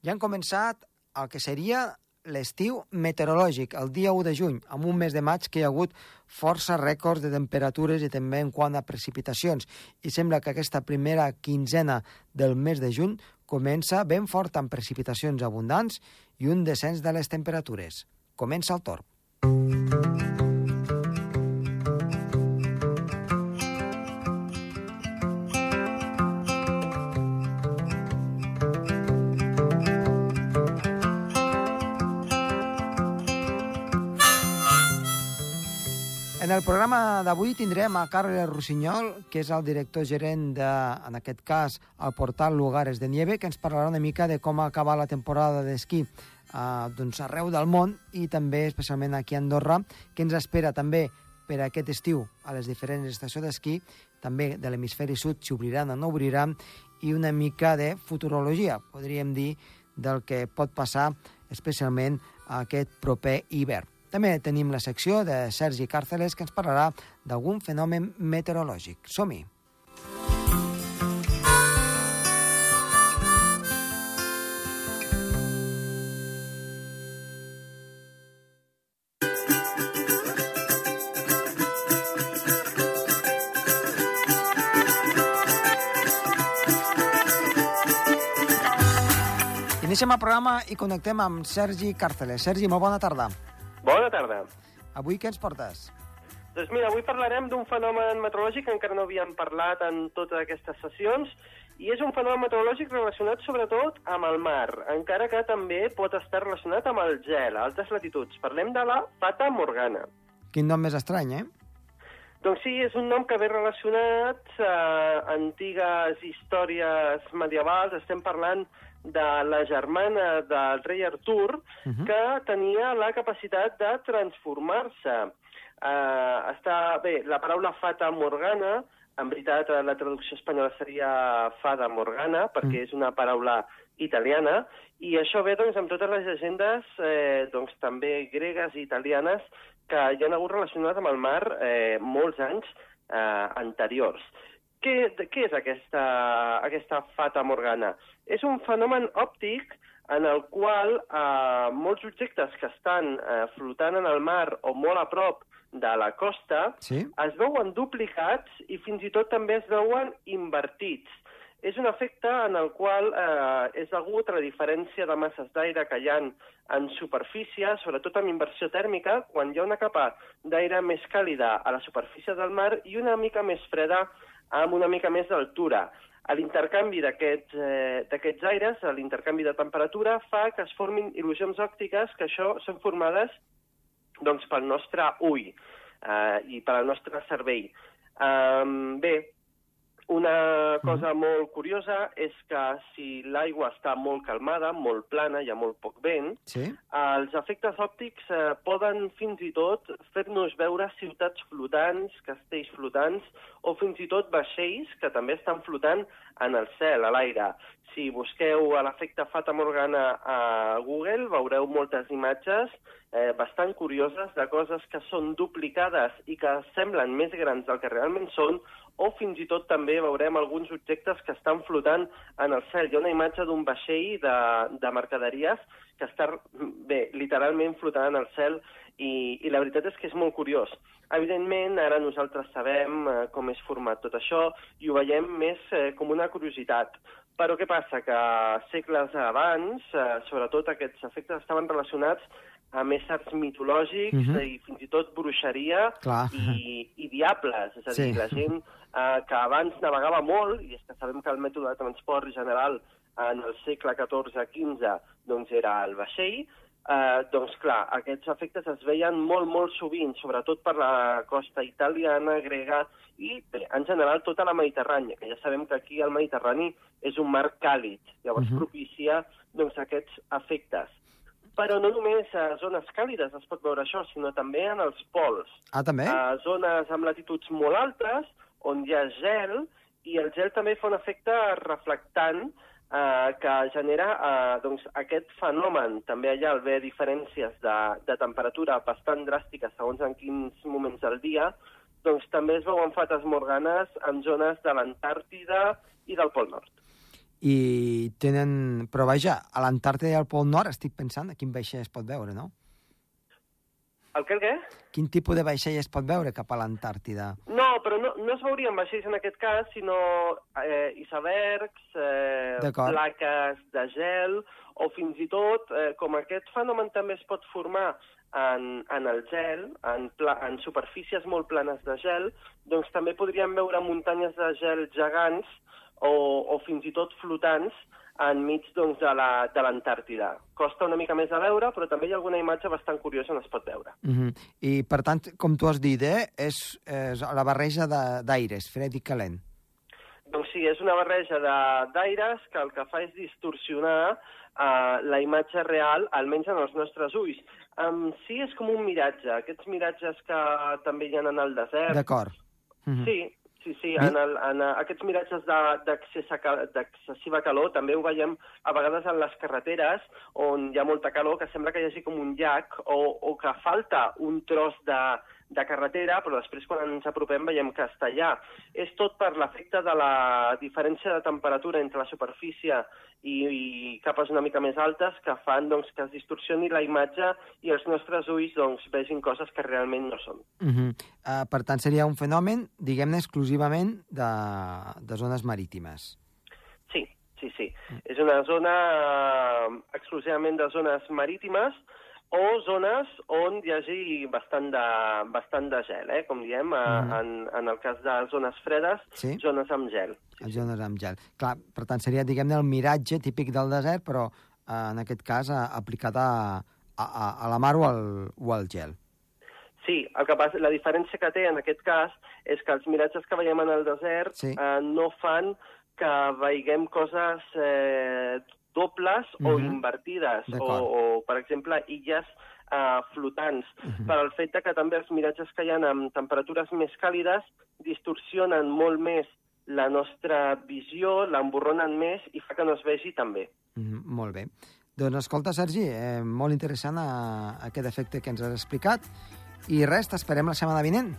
Ja han començat el que seria l'estiu meteorològic, el dia 1 de juny, amb un mes de maig que hi ha hagut força rècords de temperatures i també en quant a precipitacions. I sembla que aquesta primera quinzena del mes de juny comença ben fort amb precipitacions abundants i un descens de les temperatures. Comença el torn. En el programa d'avui tindrem a Carles Rossinyol, que és el director gerent de, en aquest cas, el portal Lugares de Nieve, que ens parlarà una mica de com acabar la temporada d'esquí eh, doncs arreu del món i també especialment aquí a Andorra, que ens espera també per aquest estiu a les diferents estacions d'esquí, també de l'hemisferi sud s'obriran o no obriran, i una mica de futurologia, podríem dir, del que pot passar especialment aquest proper hivern. També tenim la secció de Sergi Càrceles que ens parlarà d'algun fenomen meteorològic. Som-hi! Iniciem el programa i connectem amb Sergi Càrceles. Sergi, molt bona tarda. Bona tarda. Avui què ens portes? Doncs mira, avui parlarem d'un fenomen meteorològic que encara no havíem parlat en totes aquestes sessions, i és un fenomen meteorològic relacionat sobretot amb el mar, encara que també pot estar relacionat amb el gel a altes latituds. Parlem de la Fata Morgana. Quin nom més estrany, eh? Doncs sí, és un nom que ve relacionat a antigues històries medievals. Estem parlant de la germana del rei Artur, uh -huh. que tenia la capacitat de transformar-se. Uh, està bé, la paraula fata morgana, en veritat la traducció espanyola seria fada morgana, perquè uh -huh. és una paraula italiana, i això ve doncs, amb totes les llegendes eh, doncs, també gregues i italianes que hi han hagut relacionat amb el mar eh, molts anys eh, anteriors. Què, què és aquesta, aquesta fata morgana? És un fenomen òptic en el qual eh, molts objectes que estan eh, flotant en el mar o molt a prop de la costa sí? es veuen duplicats i fins i tot també es veuen invertits. És un efecte en el qual eh, és degut a la diferència de masses d'aire que hi ha en superfície, sobretot amb inversió tèrmica, quan hi ha una capa d'aire més càlida a la superfície del mar i una mica més freda amb una mica més d'altura. L'intercanvi d'aquests eh, aires, l'intercanvi de temperatura, fa que es formin il·lusions òptiques que això són formades doncs, pel nostre ull eh, i pel nostre cervell. Um, bé, una cosa mm. molt curiosa és que si l'aigua està molt calmada, molt plana, hi ha molt poc vent, sí? els efectes òptics eh, poden fins i tot fer-nos veure ciutats flotants, castells flotants, o fins i tot vaixells que també estan flotant en el cel, a l'aire. Si busqueu l'efecte Fata Morgana a Google, veureu moltes imatges eh, bastant curioses de coses que són duplicades i que semblen més grans del que realment són, o fins i tot també veurem alguns objectes que estan flotant en el cel. Hi ha una imatge d'un vaixell de, de mercaderies que està, bé, literalment flotant en el cel i, i la veritat és que és molt curiós. Evidentment, ara nosaltres sabem eh, com és format tot això i ho veiem més eh, com una curiositat. Però què passa? Que segles abans, eh, sobretot aquests efectes estaven relacionats amb éssers mitològics Mhm. i fins i tot bruixeria Clar. i, i diables. És a dir, Sí. la gent eh, que abans navegava molt, i és que sabem que el mètode de transport general en el segle XIV-XV doncs era el vaixell, eh, doncs clar, aquests efectes es veien molt, molt sovint, sobretot per la costa italiana, grega i, bé, en general, tota la Mediterrània, que ja sabem que aquí el Mediterrani és un mar càlid, llavors Mhm. propicia doncs, aquests efectes. Però no només a zones càlides es pot veure això, sinó també en els pols. Ah, també? A zones amb latituds molt altes, on hi ha gel, i el gel també fa un efecte reflectant eh, que genera eh, doncs, aquest fenomen. També allà al haver diferències de, de temperatura bastant dràstiques segons en quins moments del dia, doncs també es veuen fates morganes en zones de l'Antàrtida i del Pol Nord. I tenen... Però vaja, a l'Antàrtida i al Pol Nord estic pensant a quin vaixell es pot veure, no? El què, el què? Quin tipus de vaixell es pot veure cap a l'Antàrtida? No, però no, no es veurien vaixells en aquest cas, sinó eh, icebergs, eh, plaques de gel, o fins i tot, eh, com aquest fenomen també es pot formar en, en el gel, en, pla, en superfícies molt planes de gel, doncs també podríem veure muntanyes de gel gegants o, o fins i tot flotants enmig doncs, de la- de l'Antàrtida. Costa una mica més de veure, però també hi ha alguna imatge bastant curiosa on es pot veure. Uh -huh. I, per tant, com tu has dit, eh, és, és la barreja de- d'aires, fred i calent. Doncs sí, és una barreja de- d'aires que el que fa és distorsionar uh, la imatge real, almenys en els nostres ulls. Um, sí, és com un miratge, aquests miratges que també hi ha en el desert. D'acord. Uh -huh. Sí, sí, sí, en, el, en eh, aquests miratges d'excessiva calor també ho veiem a vegades en les carreteres on hi ha molta calor, que sembla que hi hagi com un llac o, o que falta un tros de, de carretera, però després quan ens apropem veiem que està allà. És tot per l'efecte de la diferència de temperatura entre la superfície i, i capes una mica més altes que fan doncs, que es distorsioni la imatge i els nostres ulls doncs, vegin coses que realment no són. Uh -huh. uh, per tant, seria un fenomen, diguem-ne, exclusivament de, de zones marítimes. Sí, sí, sí. És una zona eh, exclusivament de zones marítimes o zones on hi hagi bastant de, bastant de gel, eh? com diem, Mhm. en, en el cas de zones fredes, Sí. zones amb gel. A zones amb gel. Clar, per tant, seria, diguem-ne, el miratge típic del desert, però eh, en aquest cas eh, aplicat a, a, a, a la mar o al, o al gel. Sí, el que passa, la diferència que té en aquest cas és que els miratges que veiem en el desert Sí. eh, no fan que veiguem coses eh, dobles o Mhm. invertides, o, o, per exemple, illes eh, flotants, Mhm. per al fet de que també els miratges que hi ha amb temperatures més càlides distorsionen molt més la nostra visió, l'emborronen més i fa que no es vegi tan bé. Mm, molt bé. Doncs escolta, Sergi, eh, molt interessant eh, aquest efecte que ens has explicat. I res, t'esperem la setmana vinent.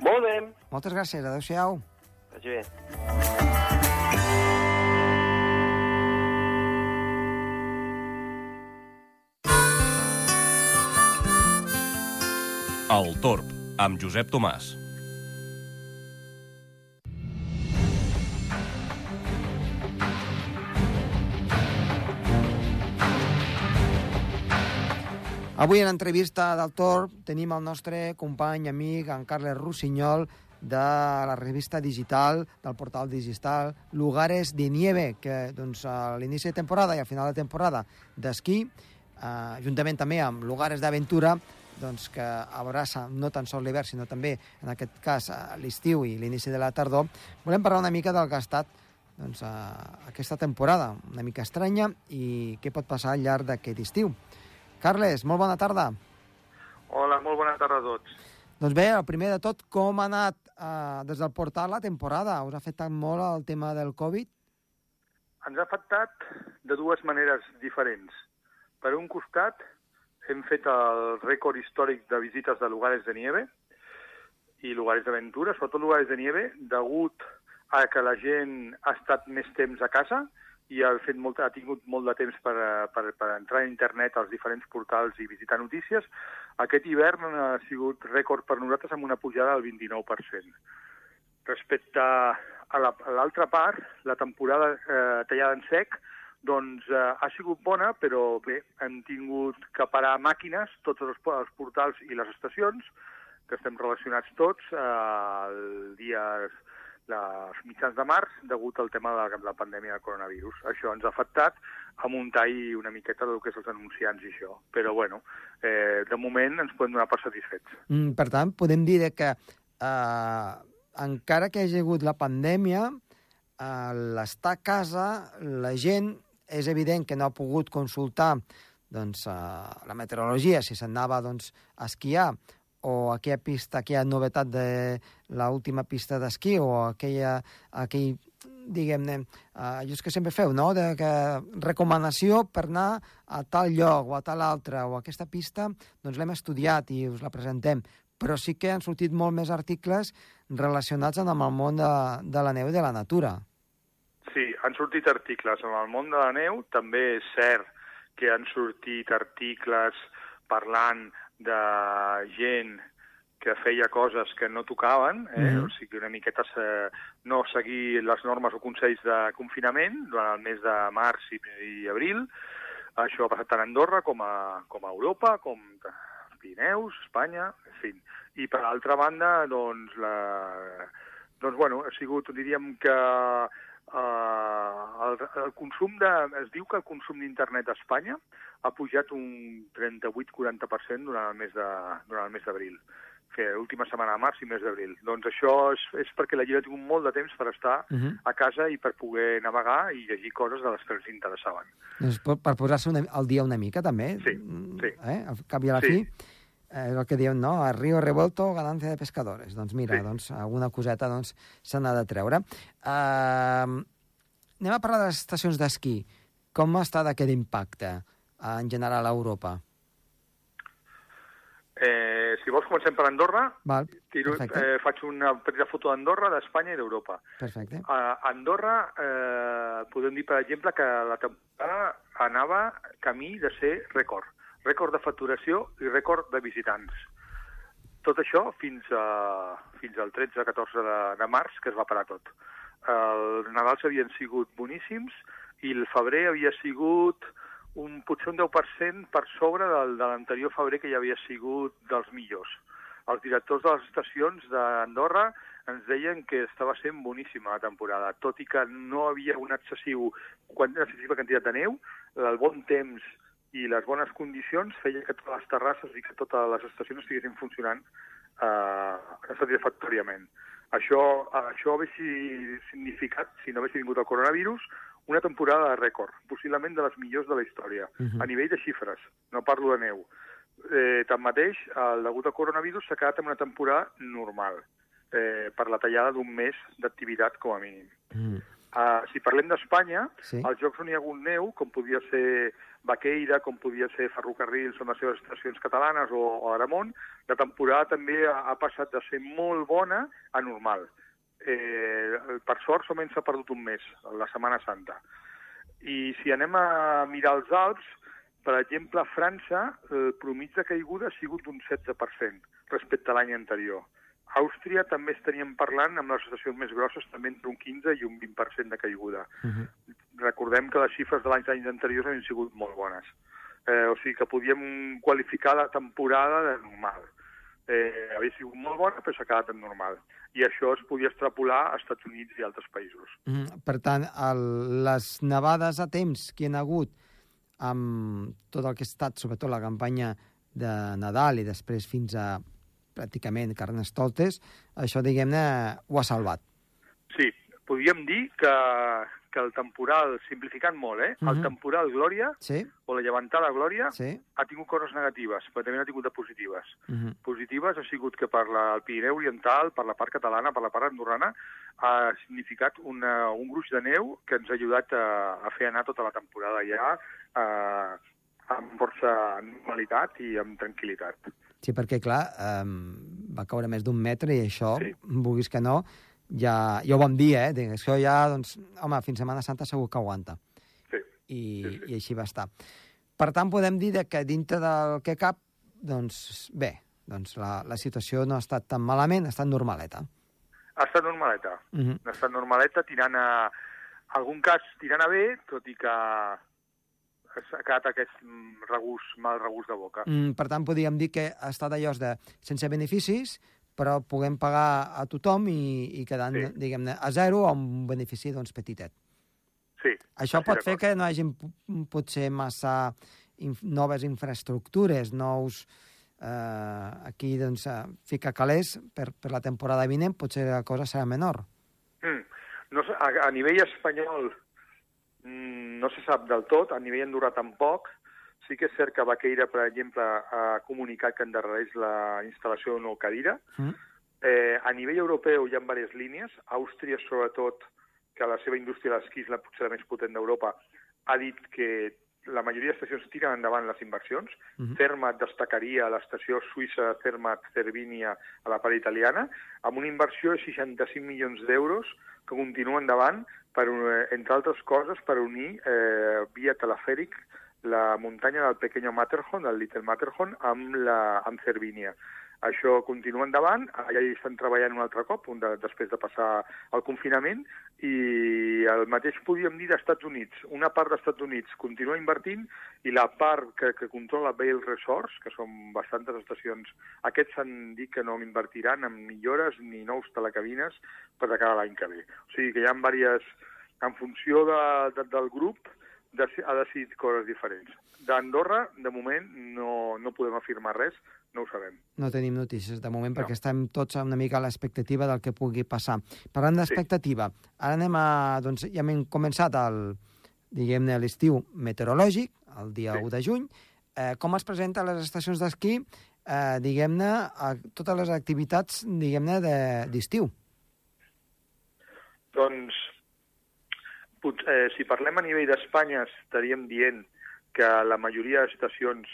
Molt bé, Moltes gràcies, adeu-siau. vagi bé. El Torb, amb Josep Tomàs. Avui en entrevista del Torb tenim el nostre company, amic, en Carles Rossinyol, de la revista digital, del portal digital Lugares de Nieve, que doncs, a l'inici de temporada i al final de temporada d'esquí, eh, juntament també amb Lugares d'Aventura, doncs, que abraça no tan sols l'hivern, sinó també, en aquest cas, eh, l'estiu i l'inici de la tardor, volem parlar una mica del que ha estat doncs, eh, aquesta temporada, una mica estranya, i què pot passar al llarg d'aquest estiu. Carles, molt bona tarda. Hola, molt bona tarda a tots. Doncs bé, el primer de tot, com ha anat eh, des del portal la temporada? Us ha afectat molt el tema del Covid? Ens ha afectat de dues maneres diferents. Per un costat, hem fet el rècord històric de visites de lugares de nieve i lugares d'aventura, sobretot lugares de nieve, degut a que la gent ha estat més temps a casa i ha, fet molt, ha tingut molt de temps per, per, per entrar a internet als diferents portals i visitar notícies. Aquest hivern ha sigut rècord per nosaltres amb una pujada del 29%. Respecte a la- l'altra part, la temporada eh, tallada en sec, doncs eh, ha sigut bona, però bé, hem tingut que parar màquines, tots els, els portals i les estacions, que estem relacionats tots, eh, el dia els mitjans de març degut al tema de la, pandèmia del coronavirus. Això ens ha afectat a un tall una miqueta del que és els anunciants i això. Però, bueno, eh, de moment ens podem donar per satisfets. Mm, per tant, podem dir que eh, encara que hagi hagut la pandèmia, a l'estar a casa, la gent és evident que no ha pogut consultar doncs, eh, la meteorologia, si s'anava doncs, a esquiar, o aquella pista, aquella novetat de l'última pista d'esquí, o aquella, aquell, diguem-ne, uh, allò que sempre feu, no?, de que recomanació per anar a tal lloc o a tal altre, o aquesta pista, doncs l'hem estudiat i us la presentem. Però sí que han sortit molt més articles relacionats amb el món de, de la neu i de la natura. Sí, han sortit articles en el món de la neu. També és cert que han sortit articles parlant de gent que feia coses que no tocaven, eh? Mhm. o sigui, una miqueta eh, no seguir les normes o consells de confinament durant el mes de març i, i abril. Això ha passat tant a Andorra com a, com a Europa, com a Pirineus, Espanya, en fi. I per altra banda, doncs, la, doncs bueno, ha sigut, diríem que Uh, el, el consum de... Es diu que el consum d'internet a Espanya ha pujat un 38-40% durant el mes de, durant el mes d'abril que última setmana de març i mes d'abril. Doncs això és, és perquè la gent ha tingut molt de temps per estar Uh -huh. a casa i per poder navegar i llegir coses de les que els interessaven. Doncs per, per posar-se al dia una mica, també. Sí, sí. Eh? Al cap i a la Sí. fi, és el que diuen, no? A río revuelto, ganancia de pescadores. Doncs mira, Sí. doncs, alguna coseta doncs, se n'ha de treure. Uh, anem a parlar de les estacions d'esquí. Com està d'aquest impacte eh, en general a Europa? Eh, si vols, comencem per Andorra. Val, Tiro, perfecte, eh, faig una petita foto d'Andorra, d'Espanya i d'Europa. perfecte. A Andorra eh, podem dir, per exemple, que la temporada anava camí de ser rècord. Rècord de facturació i rècord de visitants. Tot això fins, a, fins al 13-14 de, de març, que es va parar tot. Els Nadals havien sigut boníssims i el febrer havia sigut un, potser un 10% per sobre del, de l'anterior febrer que ja havia sigut dels millors. Els directors de les estacions d'Andorra ens deien que estava sent boníssima la temporada, tot i que no havia un excessiu, quan excessiva quantitat de neu, el bon temps i les bones condicions feia que totes les terrasses i que totes les estacions estiguessin funcionant eh, satisfactòriament. Això, això hauria significat, si no hagués vingut el coronavirus, una temporada de rècord, possiblement de les millors de la història, Mhm. a nivell de xifres, no parlo de neu. Eh, tanmateix, el degut al coronavirus s'ha quedat en una temporada normal, eh, per la tallada d'un mes d'activitat com a mínim. Mm. Uh, si parlem d'Espanya, Sí. els jocs on hi ha hagut neu, com podia ser Baqueira, com podia ser Ferrocarrils, són les seves estacions catalanes, o, o Aramont, la temporada també ha, ha passat de ser molt bona a normal. Eh, per sort, solament s'ha perdut un mes, la Setmana Santa. I si anem a mirar els Alps, per exemple, a França, el promig de caiguda ha sigut d'un 16% respecte a l'any anterior. Àustria també estaríem parlant, amb les estacions més grosses, també entre un 15 i un 20% de caiguda. Mhm. Recordem que les xifres de l'any anys anteriors han sigut molt bones. Eh, o sigui que podíem qualificar la temporada de normal. Eh, havia sigut molt bona, però s'ha quedat en normal. I això es podia extrapolar a Estats Units i altres països. Mm, Per tant, el, les nevades a temps que hi ha hagut amb tot el que ha estat, sobretot la campanya de Nadal i després fins a pràcticament Carnestoltes, això, diguem-ne, ho ha salvat. Sí, podríem dir que, que el temporal, simplificant molt, eh? Mhm. el temporal Glòria, Sí? o la llevantada Glòria, Sí? ha tingut coses negatives, però també n'ha tingut de positives. Mm positives ha sigut que per la, el Pirineu Oriental, per la part catalana, per la part andorrana, ha significat una, un gruix de neu que ens ha ajudat a, a fer anar tota la temporada ja eh, amb força normalitat i amb tranquil·litat. Sí, perquè, clar, eh, va caure més d'un metre i això, Sí. vulguis que no, ja, ja ho vam dir, eh? Dic, Això ja, doncs, home, fins Setmana Santa segur que aguanta. Sí. I, Sí, sí. i així va estar. Per tant, podem dir que dintre del que cap, doncs, bé, doncs la, la situació no ha estat tan malament, ha estat normaleta. Ha estat normaleta. Uh -huh. Ha estat normaleta, tirant a... algun cas tirant a bé, tot i que s'ha quedat aquest regust, mal regust de boca. mm, per tant, podríem dir que ha estat allò de sense beneficis, però puguem pagar a tothom i, i quedant, Sí. diguem-ne, a zero o un benefici, doncs, petitet. Sí. Això pot fer que no hi hagi potser massa inf noves infraestructures, nous... Eh, aquí, doncs, eh, ficar calés per, per la temporada vinent, potser la cosa serà menor. Mm. No a, a nivell espanyol no se sap del tot, a nivell andorrà tampoc. Sí que és cert que Baqueira, per exemple, ha comunicat que endarrereix la instal·lació d'una cadira. Mm? Eh, a nivell europeu hi ha diverses línies. Àustria, sobretot, que la seva indústria de l'esquí és la potser la més potent d'Europa, ha dit que la majoria d'estacions tiren endavant les inversions. Mhm. Zermatt destacaria l'estació suïssa Zermatt Cervinia a la part italiana, amb una inversió de 65 milions d'euros que continua endavant per, un- entre altres coses, per unir eh, via telefèric la muntanya del Pequeño Matterhorn, el Little Matterhorn, amb, la, amb Cervinia. Això continua endavant, allà hi estan treballant un altre cop, un de, després de passar el confinament, i el mateix podríem dir d'Estats Units. Una part d'Estats Units continua invertint i la part que, que controla Vail Resorts, que són bastantes estacions, aquests s'han dit que no invertiran en millores ni nous telecabines per de cara a l'any que ve. O sigui que hi ha diverses, en funció de, de, del grup, ha decidit coses diferents. D'Andorra, de moment, no, no podem afirmar res, no ho sabem. No tenim notícies de moment No. perquè estem tots una mica a l'expectativa del que pugui passar. Parlant d'expectativa, ara anem a... Doncs ja hem començat el, diguem-ne, l'estiu meteorològic, el dia Sí. 1 de juny. Eh, com es presenta a les estacions d'esquí, eh, diguem-ne, a totes les activitats, diguem-ne, de- d'estiu? Doncs, pot, eh, si parlem a nivell d'Espanya, estaríem dient que la majoria d'estacions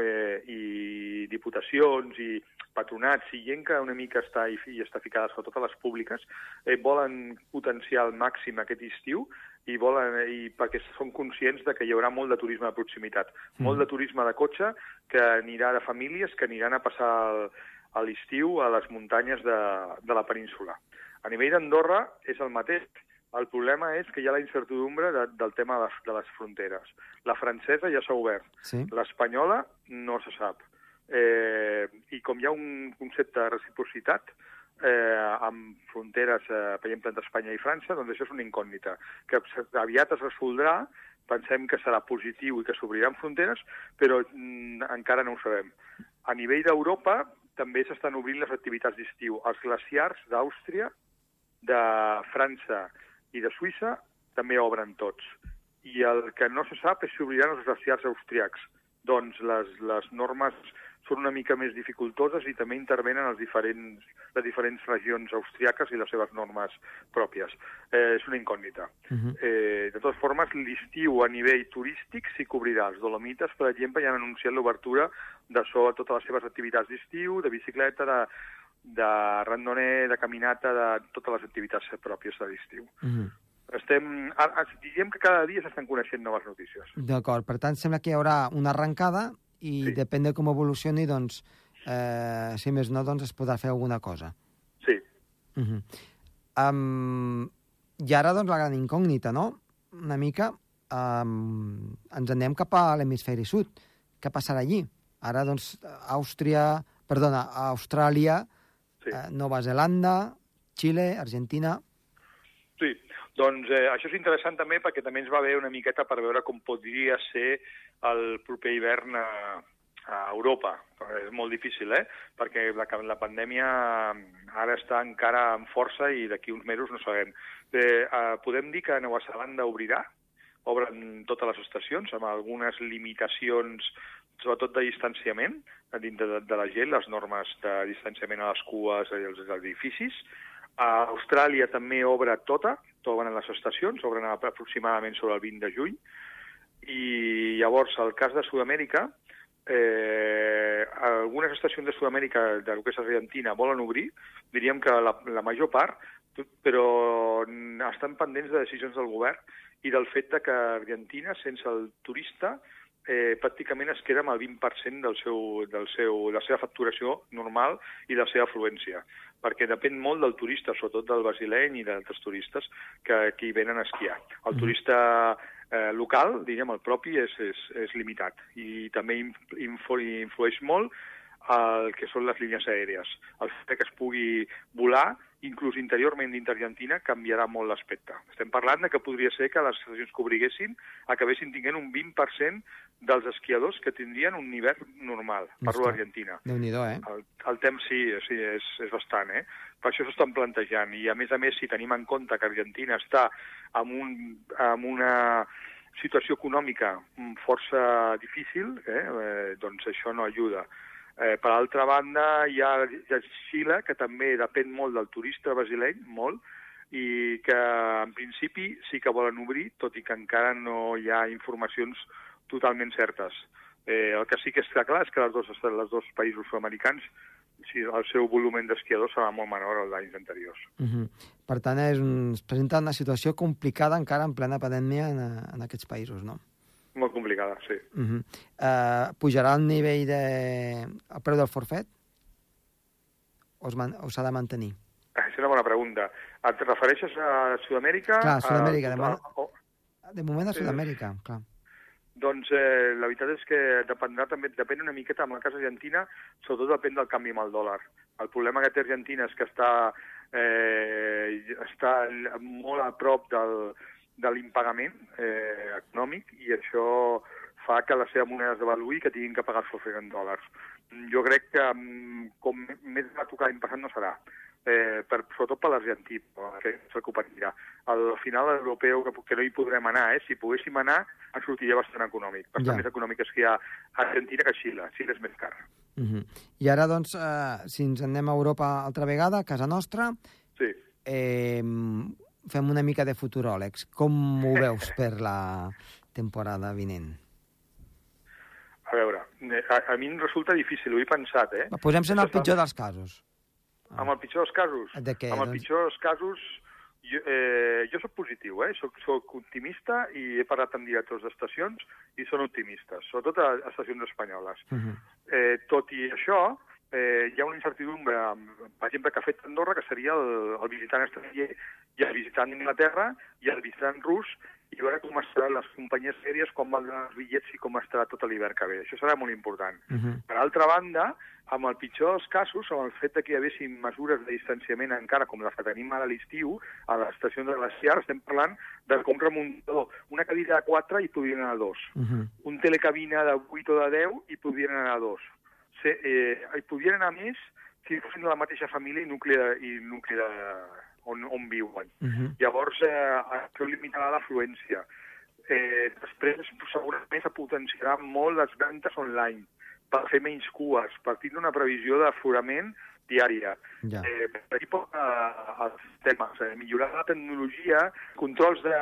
eh, i diputacions i patronats i gent que una mica està i, i està ficada sobretot a les públiques eh, volen potenciar al màxim aquest estiu i volen i perquè són conscients de que hi haurà molt de turisme de proximitat, mm. molt de turisme de cotxe que anirà de famílies que aniran a passar el- a l'estiu a les muntanyes de, de la península. A nivell d'Andorra és el mateix. El problema és que hi ha la incertidumbre de, del tema de les, de les fronteres. La francesa ja s'ha obert, Sí. l'espanyola no se sap. Eh, I com hi ha un concepte de reciprocitat eh, amb fronteres, eh, per exemple, entre Espanya i França, doncs això és una incògnita, que aviat es resoldrà, pensem que serà positiu i que s'obriran fronteres, però mm, encara no ho sabem. A nivell d'Europa també s'estan obrint les activitats d'estiu. Els glaciars d'Àustria, de França i de Suïssa també obren tots. I el que no se sap és si obriran els glaciars austriacs. Doncs les, les normes són una mica més dificultoses i també intervenen els diferents, les diferents regions austriaques i les seves normes pròpies. Eh, és una incògnita. Uh -huh. Eh, de totes formes, l'estiu a nivell turístic s'hi cobrirà. Els Dolomites, per exemple, ja han anunciat l'obertura de so a totes les seves activitats d'estiu, de bicicleta, de, de randoner, de caminata, de totes les activitats pròpies de l'estiu. Uh -huh. Estem, diríem que cada dia s'estan coneixent noves notícies. D'acord, per tant, sembla que hi haurà una arrencada i Sí. depèn de com evolucioni, doncs, eh, si més no, doncs es podrà fer alguna cosa. Sí, Uh -huh. um, I ara, doncs, la gran incògnita, no? Una mica, um, ens anem cap a l'hemisferi sud. Què passarà allí? Ara, doncs, Àustria, perdona, Austràlia, sí. eh, Nova Zelanda, Xile, Argentina... Sí, doncs eh, això és interessant també perquè també ens va bé una miqueta per veure com podria ser el proper hivern a, a Europa. És molt difícil, eh? Perquè la, la pandèmia ara està encara en força i d'aquí uns mesos no sabem. Eh, eh, podem dir que Nova Zelanda obrirà, obren totes les estacions amb algunes limitacions sobretot de distanciament dintre de, de la gent, les normes de distanciament a les cues i als edificis. A Austràlia també obre tota, obren les estacions, obren aproximadament sobre el 20 de juny, i llavors, el cas de Sud-amèrica, eh, algunes estacions de Sud-amèrica, de lo que és Argentina, volen obrir, diríem que la, la major part, però estan pendents de decisions del govern i del fet de que Argentina, sense el turista, eh, pràcticament es queda amb el 20% del seu, del seu, de la seva facturació normal i de la seva afluència, perquè depèn molt del turista, sobretot del brasileny i d'altres turistes que, hi venen a esquiar. El turista eh, local, diríem, el propi, és, és, és limitat i també influ, influeix molt el que són les línies aèries. El fet que es pugui volar, inclús interiorment dintre Argentina, canviarà molt l'aspecte. Estem parlant de que podria ser que les estacions que obriguessin acabessin tinguent un 20% dels esquiadors que tindrien un hivern normal. Parlo Ostres. d'Argentina. Déu-n'hi-do, eh? El, el temps sí, sí és, és bastant, eh? Per això s'estan plantejant. I, a més a més, si tenim en compte que Argentina està en, un, en una situació econòmica força difícil, eh? eh doncs això no ajuda. Eh, per altra banda, hi ha, Xile, que també depèn molt del turista brasileny, molt, i que en principi sí que volen obrir, tot i que encara no hi ha informacions totalment certes. Eh, el que sí que està clar és que les dos, les dos països sud-americans sí, el seu volum d'esquiadors serà molt menor al d'anys anteriors. Uh -huh. Per tant, és un, es presenta una situació complicada encara en plena pandèmia en, en aquests països, no? Molt complicada, sí. Uh -huh. uh, pujarà el nivell de... el preu del forfet? O s'ha de mantenir? És una bona pregunta. Et refereixes a Sud-amèrica? Clar, Sud-amèrica. De, a... mo... de moment a Sud-amèrica, clar. Doncs eh, la veritat és que dependrà també, depèn una miqueta, amb el cas argentina, sobretot depèn del canvi amb el dòlar. El problema que té Argentina és que està, eh, està molt a prop del, de l'impagament eh, econòmic i això fa que la seva moneda es devaluï i que tinguin que pagar el forfait en dòlars. Jo crec que com més va tocar l'any passat no serà eh, per, sobretot per l'argentí, que és el que ho patirà. Al final l'europeu, que, que no hi podrem anar, eh? si poguéssim anar, ens sortiria bastant econòmic, bastant ja. més econòmic que hi ha a Argentina que a Xile. Xile és més car. Uh -huh. I ara, doncs, eh, si ens anem a Europa altra vegada, a casa nostra, sí. eh, fem una mica de futuròlegs. Com ho veus per la temporada vinent? A veure, a, a mi em resulta difícil, ho he pensat, eh? Posem-se en el pitjor dels casos. Ah. Amb el pitjor dels casos? De què? Amb el doncs... pitjor dels casos, jo, eh, jo sóc positiu, eh? Soc, soc optimista i he parlat amb directors d'estacions i són optimistes, sobretot a, a estacions espanyoles. Uh -huh. eh, tot i això, eh, hi ha una incertidumbre, per exemple, que ha fet Andorra, que seria el, el visitant estranger i el visitant d'Inglaterra i el visitant rus, i veure com estaran les companyies aèries, com van els bitllets i com estarà tot l'hivern que ve. Això serà molt important. Uh -huh. Per altra banda, amb el pitjor dels casos, amb el fet que hi haguessin mesures de distanciament encara com les que tenim ara a l'estiu, a l'estació de glaciar, estem parlant de com remuntador. Una cadira de 4 i podrien anar a 2. Uh -huh. Un telecabina de 8 o de 10 i podrien anar a 2. Se, eh, hi podrien anar més si fossin de la mateixa família i nucli de, i nucli de, on, on viuen. Uh -huh. Llavors, eh, això limitarà l'afluència. Eh, després, segurament, se potenciarà molt les ventes online per fer menys cues, per tindre una previsió d'aforament diària. Ja. Eh, per aquí pot eh, els temes, eh, millorar la tecnologia, controls de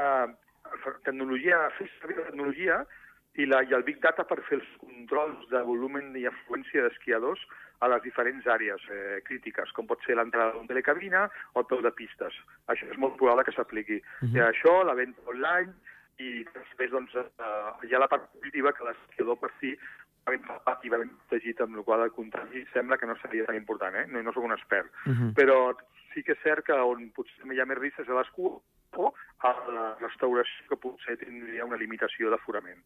tecnologia, fer servir la tecnologia i, la, i el Big Data per fer els controls de volum i afluència d'esquiadors a les diferents àrees eh, crítiques, com pot ser l'entrada d'una telecabina o el peu de pistes. Això és molt probable que s'apliqui. Uh -huh. I això, la venda online, i després doncs, eh, hi ha la part positiva que l'esquiador per si va ben tapat i va ben protegit, amb el qual el contagi sembla que no seria tan important, eh? No, no sóc un expert. Uh -huh. Però sí que és cert que on potser hi ha més risc és a l'escua o a la restauració, que potser tindria una limitació d'aforament.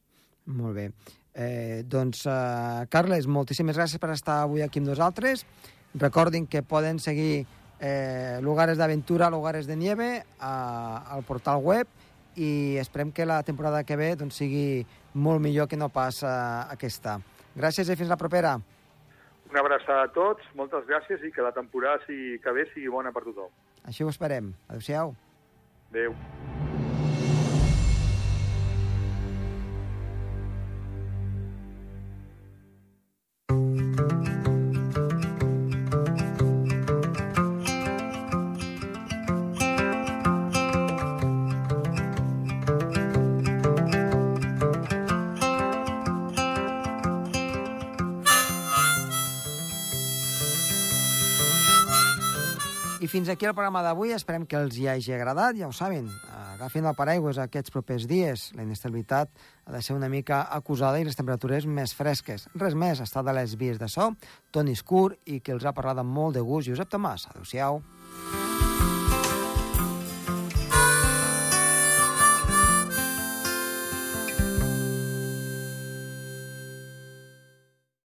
Molt bé. Eh, doncs, uh, Carles, moltíssimes gràcies per estar avui aquí amb nosaltres. Recordin que poden seguir eh, Lugares d'Aventura, Lugares de Nieve a, al portal web i esperem que la temporada que ve doncs, sigui molt millor que no pas uh, aquesta. Gràcies i fins la propera. Una abraçada a tots, moltes gràcies i que la temporada sigui, que ve sigui bona per tothom. Així ho esperem. Adéu-siau. Adéu. Fins aquí el programa d'avui. Esperem que els hi hagi agradat. Ja ho saben, agafin el paraigües aquests propers dies. La inestabilitat ha de ser una mica acusada i les temperatures més fresques. Res més, està de les vies de so, Toni Escur i que els ha parlat amb molt de gust Josep Tomàs. Adéu-siau.